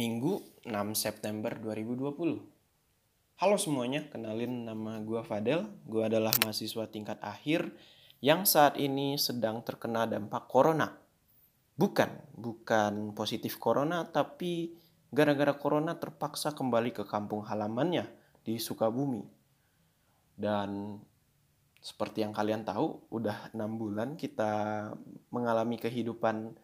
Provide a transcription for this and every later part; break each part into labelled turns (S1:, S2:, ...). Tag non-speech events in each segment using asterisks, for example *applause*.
S1: Minggu 6 September 2020. Halo semuanya, kenalin nama gue Fadel. Gue adalah mahasiswa tingkat akhir yang saat ini sedang terkena dampak corona. Bukan, bukan positif corona, tapi gara-gara corona terpaksa kembali ke kampung halamannya di Sukabumi. Dan seperti yang kalian tahu, udah enam bulan kita mengalami kehidupan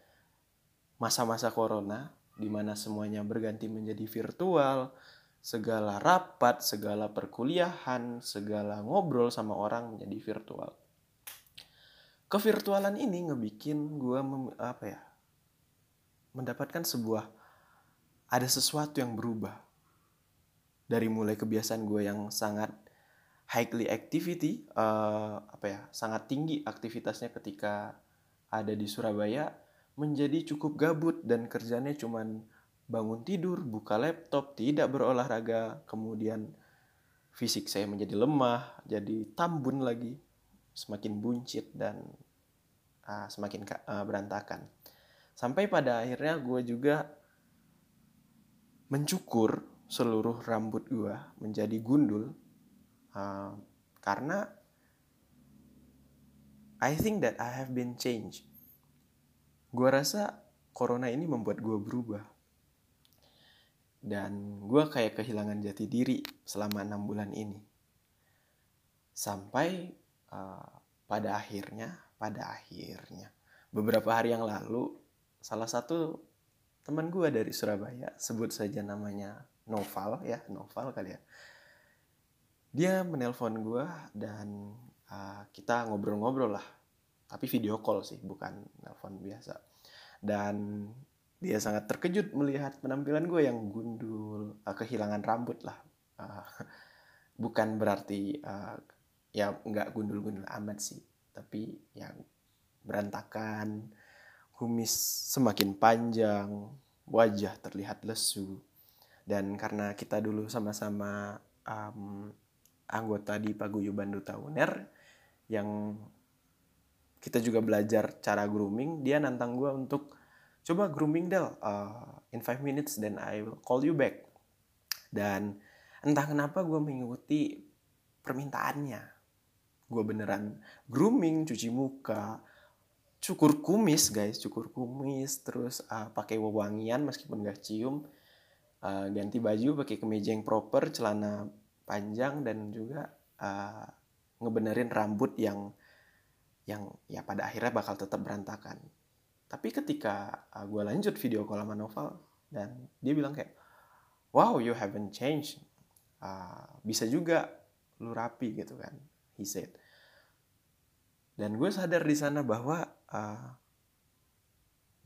S1: masa-masa corona, di mana semuanya berganti menjadi virtual, segala rapat, segala perkuliahan, segala ngobrol sama orang menjadi virtual. Kevirtualan ini ngebikin gue apa ya mendapatkan sebuah ada sesuatu yang berubah dari mulai kebiasaan gue yang sangat highly activity uh, apa ya sangat tinggi aktivitasnya ketika ada di Surabaya menjadi cukup gabut dan kerjanya cuman bangun tidur, buka laptop, tidak berolahraga, kemudian fisik saya menjadi lemah, jadi tambun lagi, semakin buncit dan uh, semakin uh, berantakan. Sampai pada akhirnya gue juga mencukur seluruh rambut gue menjadi gundul uh, karena I think that I have been changed. Gue rasa corona ini membuat gue berubah. Dan gue kayak kehilangan jati diri selama enam bulan ini. Sampai uh, pada akhirnya pada akhirnya beberapa hari yang lalu salah satu teman gue dari Surabaya sebut saja namanya Noval ya Noval kali ya. Dia menelpon gue dan uh, kita ngobrol-ngobrol lah tapi video call sih bukan nelpon biasa dan dia sangat terkejut melihat penampilan gue yang gundul, uh, kehilangan rambut lah. Uh, *laughs* bukan berarti uh, ya nggak gundul-gundul amat sih, tapi yang berantakan, kumis semakin panjang, wajah terlihat lesu. Dan karena kita dulu sama-sama um, anggota di Paguyuban Duta Uner yang kita juga belajar cara grooming, dia nantang gue untuk coba grooming Del uh, in 5 minutes then I will call you back. Dan entah kenapa gue mengikuti permintaannya. Gue beneran grooming cuci muka cukur kumis guys cukur kumis terus uh, pakai wewangian meskipun gak cium uh, ganti baju pakai kemeja yang proper celana panjang dan juga uh, ngebenerin rambut yang yang ya pada akhirnya bakal tetap berantakan. Tapi ketika uh, gue lanjut video call sama Novel dan dia bilang kayak wow you haven't changed. Uh, bisa juga lu rapi gitu kan he said. Dan gue sadar di sana bahwa uh,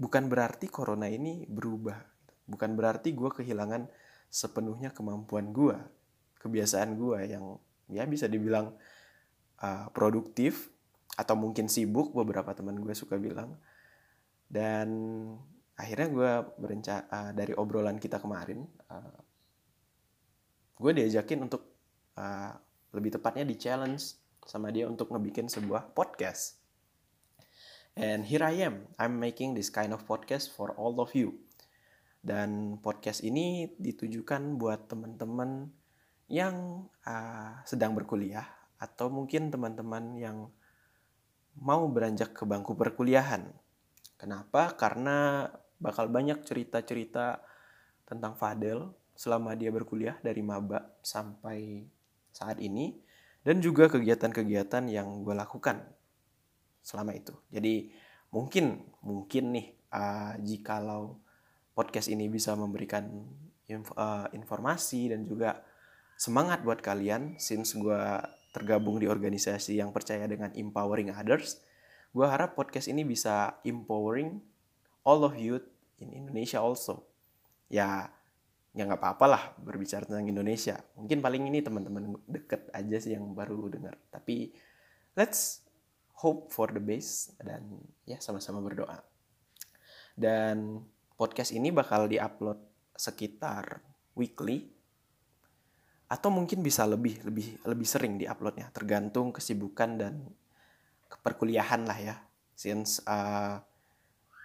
S1: bukan berarti corona ini berubah bukan berarti gue kehilangan sepenuhnya kemampuan gue kebiasaan gue yang ya bisa dibilang uh, produktif atau mungkin sibuk beberapa teman gue suka bilang. Dan akhirnya gue berencana uh, dari obrolan kita kemarin uh, gue diajakin untuk uh, lebih tepatnya di challenge sama dia untuk ngebikin sebuah podcast. And here I am. I'm making this kind of podcast for all of you. Dan podcast ini ditujukan buat teman-teman yang uh, sedang berkuliah atau mungkin teman-teman yang mau beranjak ke bangku perkuliahan Kenapa? Karena bakal banyak cerita-cerita tentang Fadel selama dia berkuliah dari maba sampai saat ini dan juga kegiatan-kegiatan yang gue lakukan selama itu. Jadi mungkin mungkin nih uh, jikalau podcast ini bisa memberikan inf uh, informasi dan juga semangat buat kalian since gue tergabung di organisasi yang percaya dengan empowering others gue harap podcast ini bisa empowering all of you in Indonesia also. Ya ya nggak apa-apa lah berbicara tentang Indonesia. Mungkin paling ini teman-teman deket aja sih yang baru dengar. Tapi let's hope for the best dan ya sama-sama berdoa. Dan podcast ini bakal diupload sekitar weekly atau mungkin bisa lebih lebih lebih sering diuploadnya tergantung kesibukan dan perkuliahan lah ya since uh,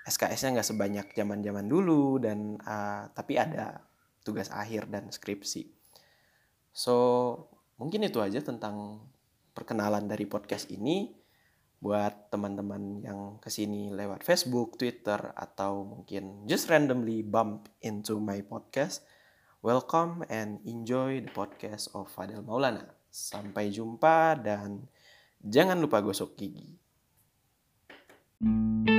S1: SKS-nya nggak sebanyak zaman-zaman dulu dan uh, tapi ada tugas akhir dan skripsi. So mungkin itu aja tentang perkenalan dari podcast ini buat teman-teman yang ke sini lewat Facebook, Twitter, atau mungkin just randomly bump into my podcast. Welcome and enjoy the podcast of Fadel Maulana. Sampai jumpa dan jangan lupa gosok gigi. thank you